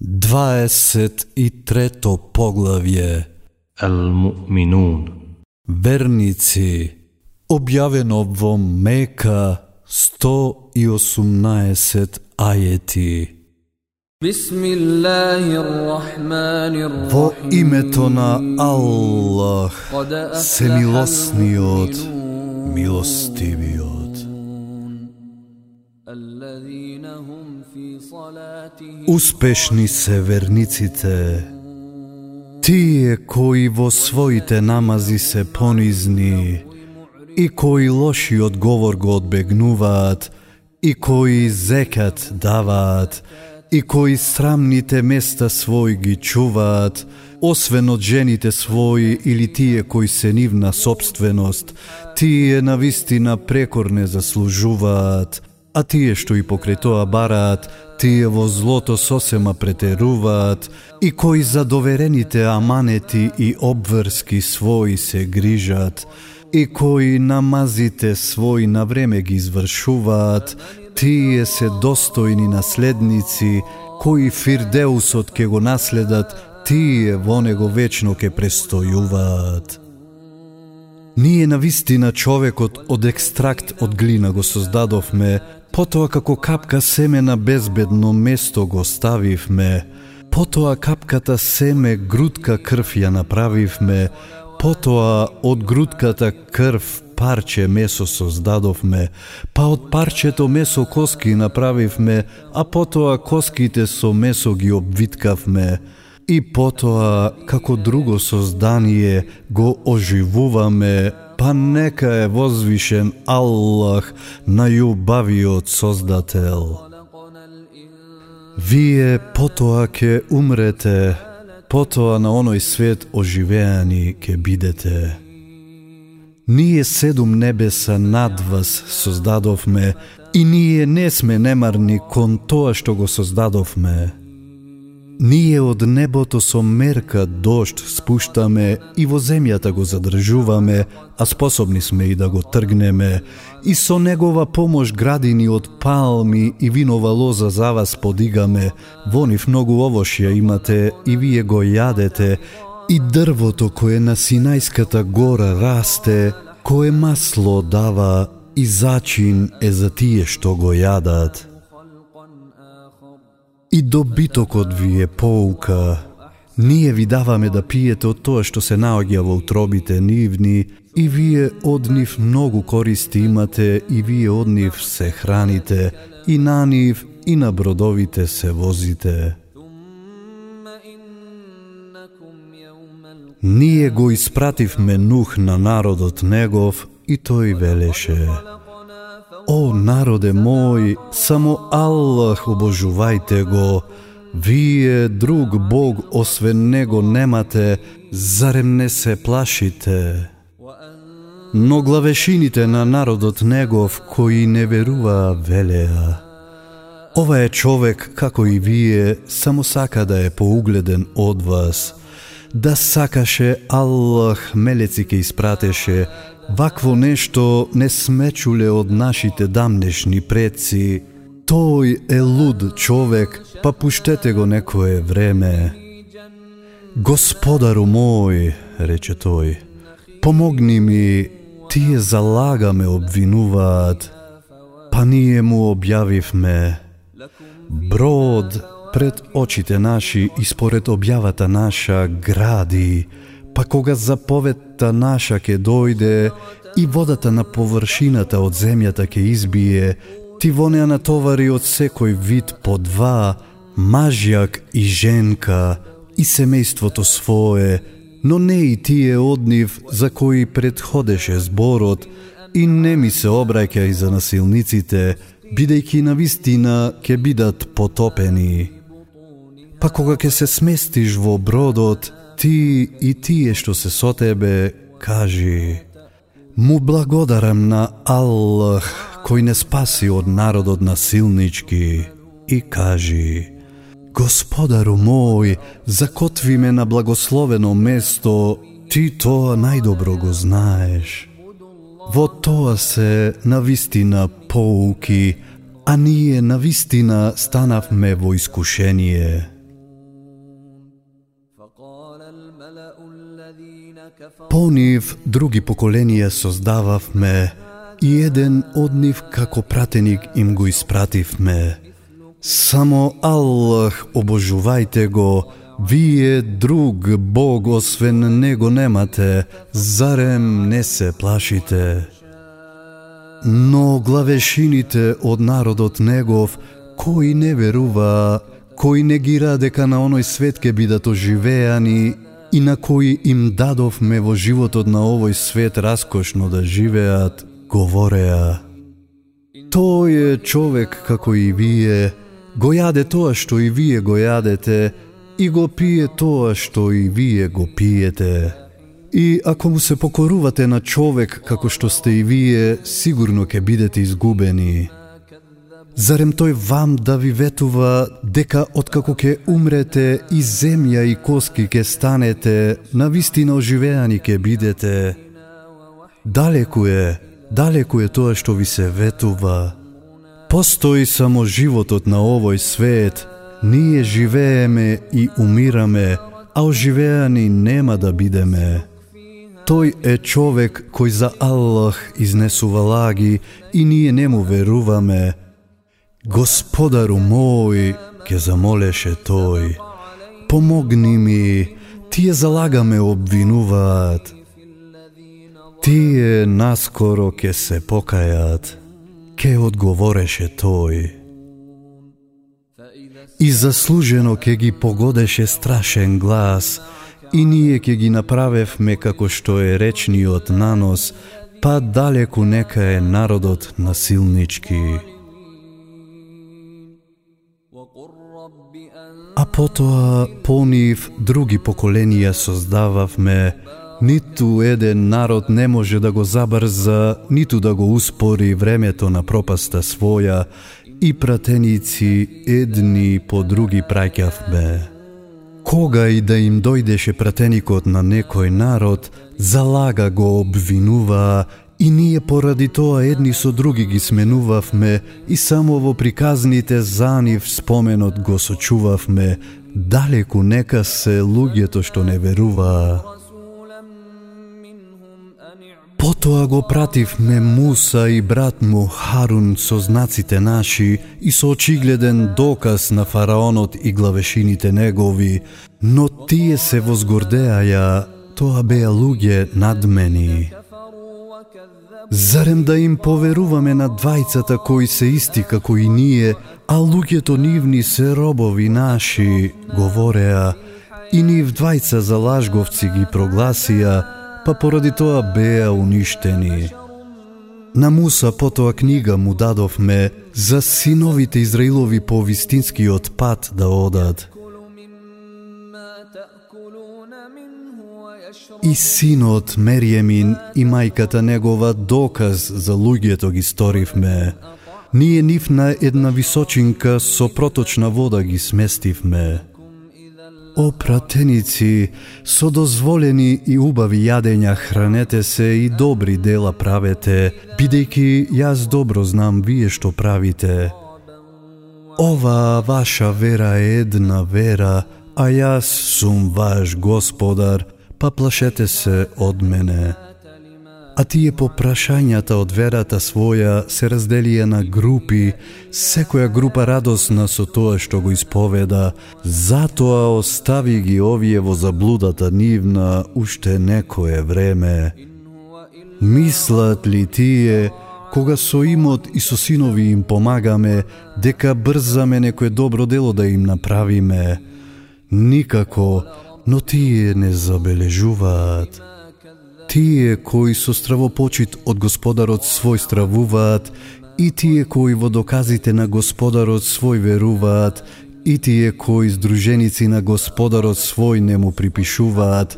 23-то поглавје. Ал-Муминун Верници објавено во Мека 118 ајети. Во името на Аллах, се милосниот, милостивиот. Успешни се верниците, тие кои во своите намази се понизни и кои лоши одговор го одбегнуваат и кои зекат даваат и кои срамните места свој ги чуваат, освен од жените своји или тие кои се нивна собственост, тие на вистина прекор не заслужуваат, а тие што и покрај тоа бараат, тие во злото сосема претеруваат, и кои за доверените аманети и обврски свои се грижат, и кои намазите свои на време ги извршуваат, тие се достојни наследници, кои Фирдеусот ке го наследат, тие во него вечно ке престојуваат. Ние на вистина човекот од екстракт од глина го создадовме, потоа како капка семе на безбедно место го ставивме, потоа капката семе грудка крв ја направивме, потоа од грудката крв парче месо создадовме, па од парчето месо коски направивме, а потоа коските со месо ги обвиткавме, и потоа, како друго создание, го оживуваме, па нека е возвишен Аллах, најубавиот Создател. Вие потоа ке умрете, потоа на оној свет оживеани ке бидете. Ние седум небеса над вас создадовме и ние не сме немарни кон тоа што го создадовме. Ние од небото со мерка дошт спуштаме и во земјата го задржуваме, а способни сме и да го тргнеме, и со негова помош градини од палми и винова лоза за вас подигаме, во нив многу овошје имате и вие го јадете, и дрвото кое на Синајската гора расте, кое масло дава и зачин е за тие што го јадат. И добитокот ви е поука. Ние ви даваме да пиете од тоа што се наоѓа во утробите нивни, и вие од нив многу користи имате, и вие од нив се храните, и на нив, и на бродовите се возите. Ние го испративме нух на народот негов, и тој велеше – О, народе мој, само Аллах обожувајте го. Вие друг Бог освен Него немате, зарем не се плашите? Но главешините на народот Негов, кои не веруваа, велеа. Ова е човек, како и вие, само сака да е поугледен од вас. Да сакаше Аллах мелеци ке испратеше, вакво нешто не смечуле од нашите дамнешни предци. Тој е луд човек, па пуштете го некое време. Господару мој, рече тој, помогни ми, тие залагаме обвинуваат, па ние му објавивме. Брод пред очите наши и според објавата наша гради, па кога заповедта наша ке дојде и водата на површината од земјата ке избие, ти во неа натовари од секој вид по два, мажјак и женка, и семејството свое, но не и тие од нив за кои предходеше зборот, и не ми се обраќај за насилниците, бидејќи на вистина ќе бидат потопени. Па кога ќе се сместиш во бродот, ти и тие што се со тебе, кажи Му благодарам на Аллах, кој не спаси од народот насилнички, и кажи Господару мој, закотви ме на благословено место, ти тоа најдобро го знаеш. Во тоа се навистина поуки, а ние навистина станавме во искушение. По нив други поколенија создававме и еден од нив како пратеник им го испративме. Само Аллах обожувајте го, вие друг Бог освен Него немате, зарем не се плашите. Но главешините од народот негов, кои не верува, кои не ги дека на оној свет ке бидат оживеани и на кои им дадовме во животот на овој свет раскошно да живеат, говореа Тој е човек како и вие, го јаде тоа што и вие го јадете и го пие тоа што и вие го пиете. И ако му се покорувате на човек како што сте и вие, сигурно ќе бидете изгубени. Зарем тој вам да ви ветува дека откако ќе умрете и земја и коски ќе станете, на вистина оживеани ќе бидете. Далеку е, далеку е тоа што ви се ветува. Постои само животот на овој свет, ние живееме и умираме, а оживеани нема да бидеме. Тој е човек кој за Аллах изнесува лаги и ние не му веруваме. Господару мој, ке замолеше тој, помогни ми, тие залагаме обвинуваат. Тие наскоро ке се покајат, ке одговореше тој. И заслужено ке ги погодеше страшен глас, и ние ке ги направевме како што е речниот нанос, па далеку нека е народот насилнички. А потоа по нив други поколенија создававме, ниту еден народ не може да го забрза, ниту да го успори времето на пропаста своја, и пратеници едни по други праќавме. Кога и да им дојдеше пратеникот на некој народ, залага го обвинуваа И ние поради тоа едни со други ги сменувавме и само во приказните за нив споменот го сочувавме, далеку нека се луѓето што не веруваа. Потоа го пративме Муса и брат му Харун со знаците наши и со очигледен доказ на фараонот и главешините негови, но тие се возгордеаја, тоа беа луѓе надмени. Зарем да им поверуваме на двајцата кои се исти како и ние, а луѓето нивни се робови наши, говореа, и нив двајца за лажговци ги прогласија, па поради тоа беа уништени. На Муса потоа книга му дадовме за синовите Израилови по вистинскиот пат да одат – И синот Мериемин и мајката негова доказ за луѓето ги сторивме. Ние нив на една височинка со проточна вода ги сместивме. О пратеници, со дозволени и убави јадења хранете се и добри дела правете, бидејќи јас добро знам вие што правите. Ова ваша вера е една вера, а јас сум ваш господар, па плашете се од мене. А тие попрашањата од верата своја се разделија на групи, секоја група радосна со тоа што го исповеда, затоа остави ги овие во заблудата нивна уште некое време. Мислат ли тие, кога со имот и со синови им помагаме, дека брзаме некое добро дело да им направиме? Никако, но тие не забележуваат. Тие кои со стравопочит од Господарот свој стравуваат, и тие кои во доказите на Господарот свој веруваат, и тие кои здруженици на Господарот свој не му припишуваат,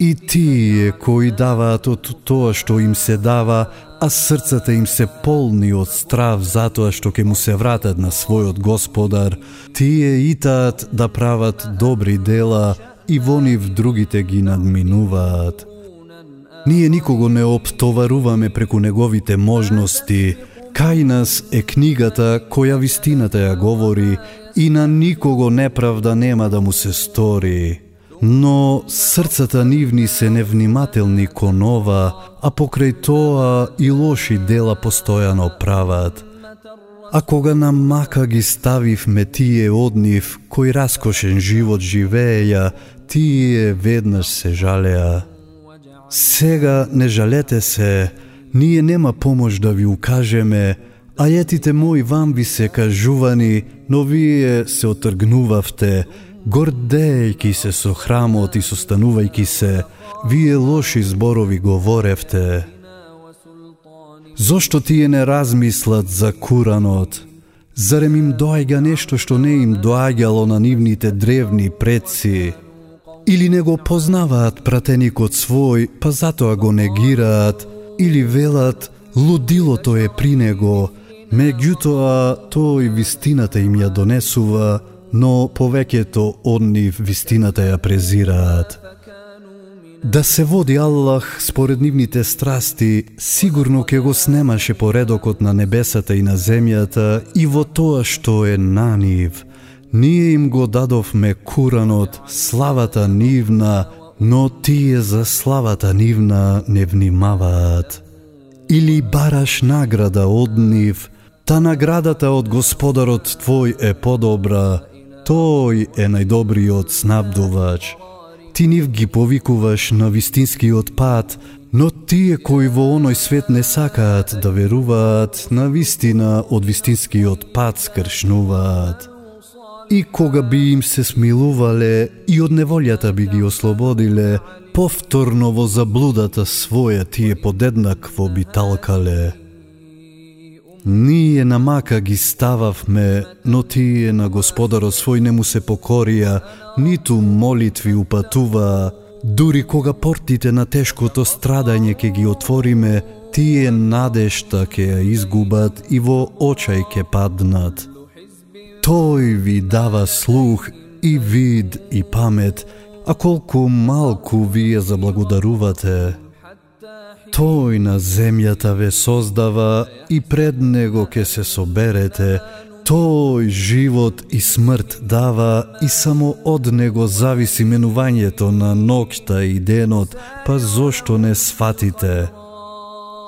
и тие кои даваат од тоа што им се дава, а срцата им се полни од страв затоа што ќе му се вратат на својот Господар, тие итаат да прават добри дела и во нив другите ги надминуваат. Ние никого не оптоваруваме преку неговите можности. Кај нас е книгата која вистината ја говори и на никого неправда нема да му се стори. но срцата нивни се невнимателни кон ова, а покрај тоа и лоши дела постојано прават. А кога на мака ги ставивме тие од нив, кој раскошен живот живееја, тие веднаш се жалеа. Сега не жалете се, ние нема помош да ви укажеме, а етите мои вам ви се кажувани, но вие се отргнувавте, гордејки се со храмот и состанувајки се, вие лоши зборови говоревте. Зошто тие не размислат за Куранот? Зарем им доаѓа нешто што не им доаѓало на нивните древни предци? Или не го познаваат пратеникот свој, па затоа го негираат, или велат, лудилото е при него, Меѓутоа, тој вистината им ја донесува, но повеќето од нив вистината ја презираат. Да се води Аллах според нивните страсти, сигурно ќе го снемаше поредокот на небесата и на земјата и во тоа што е на нив. Ние им го дадовме Куранот, славата нивна, но тие за славата нивна не внимаваат. Или бараш награда од нив, Та наградата од Господарот Твој е подобра, Тој е најдобриот снабдувач. Ти нив ги повикуваш на вистинскиот пат, но тие кои во оној свет не сакаат да веруваат, на вистина од вистинскиот пат скршнуваат. И кога би им се смилувале и од неволјата би ги ослободиле, повторно во заблудата своја тие подеднакво би талкале. Ние на мака ги стававме, но тие на Господарот свој не му се покорија, ниту молитви упатуваа, дури кога портите на тешкото страдање ќе ги отвориме, тие надешта ќе ја изгубат и во очај ќе паднат. Тој ви дава слух и вид и памет, а колку малку вие заблагодарувате. Тој на земјата ве создава и пред него ке се соберете. Тој живот и смрт дава и само од него зависи менувањето на ноќта и денот, па зошто не сватите?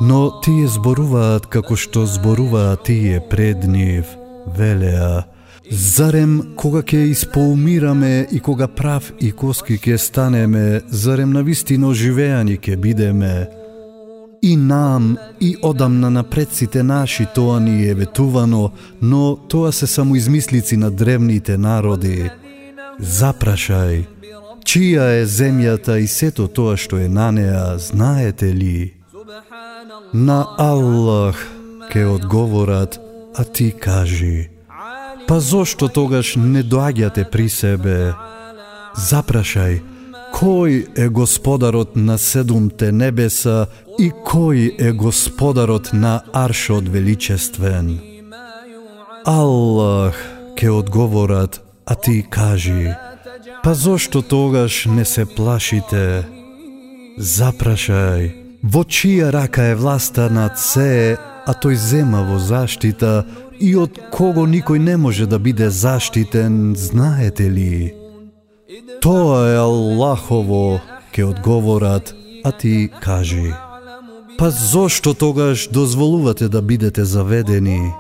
Но тие зборуваат како што зборуваат тие пред нив, велеа, Зарем кога ќе испоумираме и кога прав и коски ќе станеме, зарем на вистино живеани ќе бидеме, И нам, и одамна на предците наши тоа ни е ветувано, но тоа се само измислици на древните народи. Запрашај, чија е земјата и сето тоа што е на неа, знаете ли? На Аллах ке одговорат, а ти кажи. Па зошто тогаш не доаѓате при себе? Запрашај, Кој е господарот на седумте небеса и кој е господарот на аршот величествен? Аллах ке одговорат, а ти кажи, па зошто тогаш не се плашите? Запрашај, во чија рака е власта над се, а тој зема во заштита и од кого никој не може да биде заштитен, знаете ли? Тоа е Аллахово, ке одговорат, а ти кажи. Па зошто тогаш дозволувате да бидете заведени?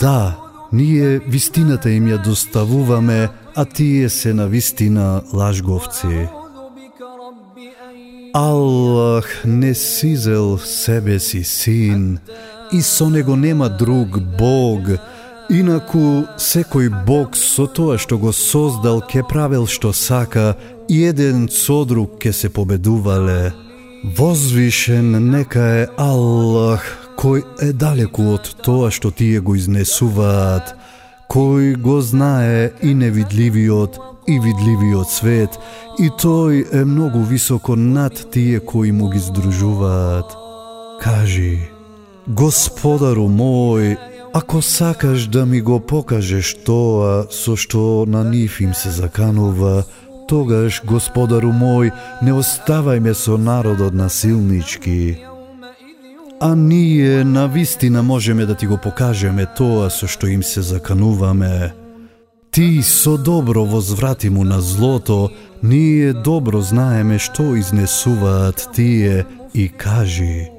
Да, ние вистината им ја доставуваме, а тие се на вистина лажговци. Аллах не сизел себе си син, и со него нема друг Бог, Инаку, секој Бог со тоа што го создал ке правел што сака и еден со друг ке се победувале. Возвишен нека е Аллах, кој е далеку од тоа што тие го изнесуваат, кој го знае и невидливиот и видливиот свет, и тој е многу високо над тие кои му ги здружуваат. Кажи, Господару мој, Ако сакаш да ми го покажеш тоа со што на нив им се заканува, тогаш, Господару мој, не оставај ме со народот насилнички. А ние на вистина можеме да ти го покажеме тоа со што им се закануваме. Ти со добро возврати му на злото Ние добро знаеме што изнесуваат тие и кажи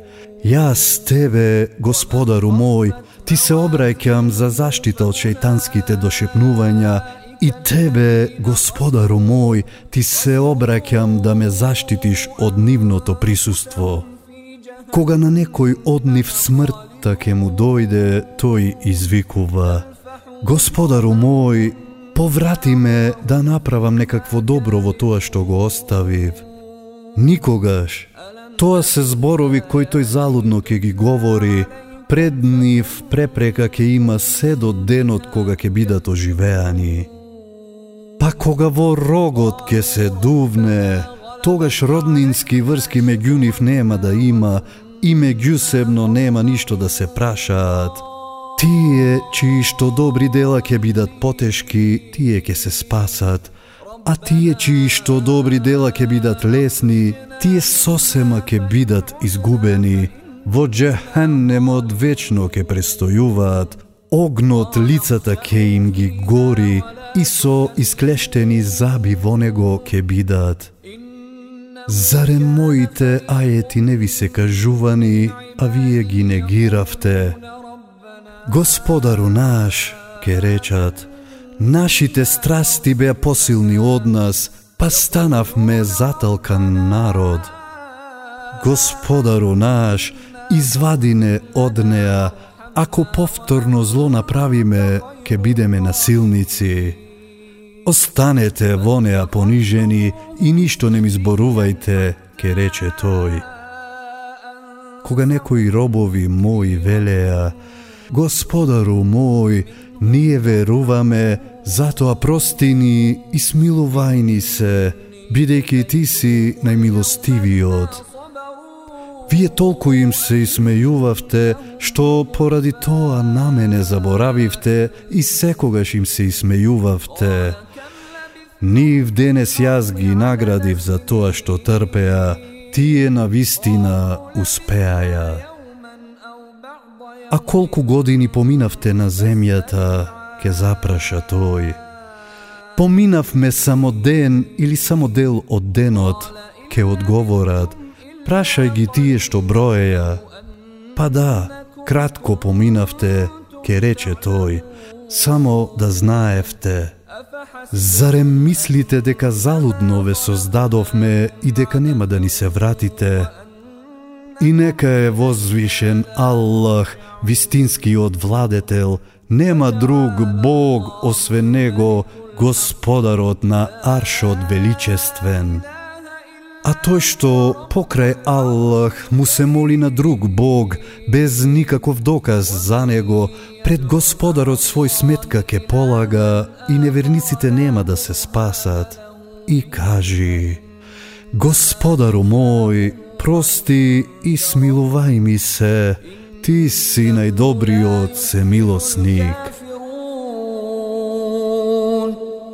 Јас тебе, Господару мој, ти се обраќам за заштита од шејтанските дошепнувања и тебе, Господару мој, ти се обраќам да ме заштитиш од нивното присуство. Кога на некој од нив смртта ке му дојде, тој извикува Господару мој, поврати ме да направам некакво добро во тоа што го оставив. Никогаш. Тоа се зборови кои тој залудно ке ги говори, пред нив препрека ќе има се до денот кога ќе бидат оживеани. Па кога во рогот ќе се дувне, тогаш роднински врски меѓу нив нема да има и меѓусебно нема ништо да се прашаат. Тие чии што добри дела ќе бидат потешки, тие ќе се спасат, а тие чии што добри дела ќе бидат лесни, тие сосема ќе бидат изгубени. Во джехеннемот вечно ке престојуваат, огнот лицата ке им ги гори и со исклештени заби во него ке бидат. Зарем моите ајети не ви се кажувани, а вие ги негиравте? Господару наш, ке речат, нашите страсти беа посилни од нас, па станавме заталкан народ. Господару наш, извади не од неа, ако повторно зло направиме, ке бидеме насилници. Останете во неа понижени и ништо не ми зборувајте, ке рече тој. Кога некои робови мои велеа, Господару мој, ние веруваме, затоа прости ни и смилувај ни се, бидејќи ти си најмилостивиот. Вие толку им се исмејувавте, што поради тоа на мене заборавивте и секогаш им се исмејувавте. Нив денес јас ги наградив за тоа што трпеа, тие на вистина успеаја. А колку години поминавте на земјата, ке запраша тој. Поминавме само ден или само дел од денот, ке одговорат, прашај ги тие што броеја. Па да, кратко поминавте, ке рече тој, само да знаевте. Зарем мислите дека залудно ве создадовме и дека нема да ни се вратите? И нека е возвишен Аллах, вистинскиот владетел, нема друг Бог освен Него, Господарот на Аршот величествен. А тој што покрај Аллах му се моли на друг Бог, без никаков доказ за него, пред Господарот свој сметка ке полага и неверниците нема да се спасат. И кажи, Господару мој, прости и смилувај ми се, ти си најдобриот се милосник.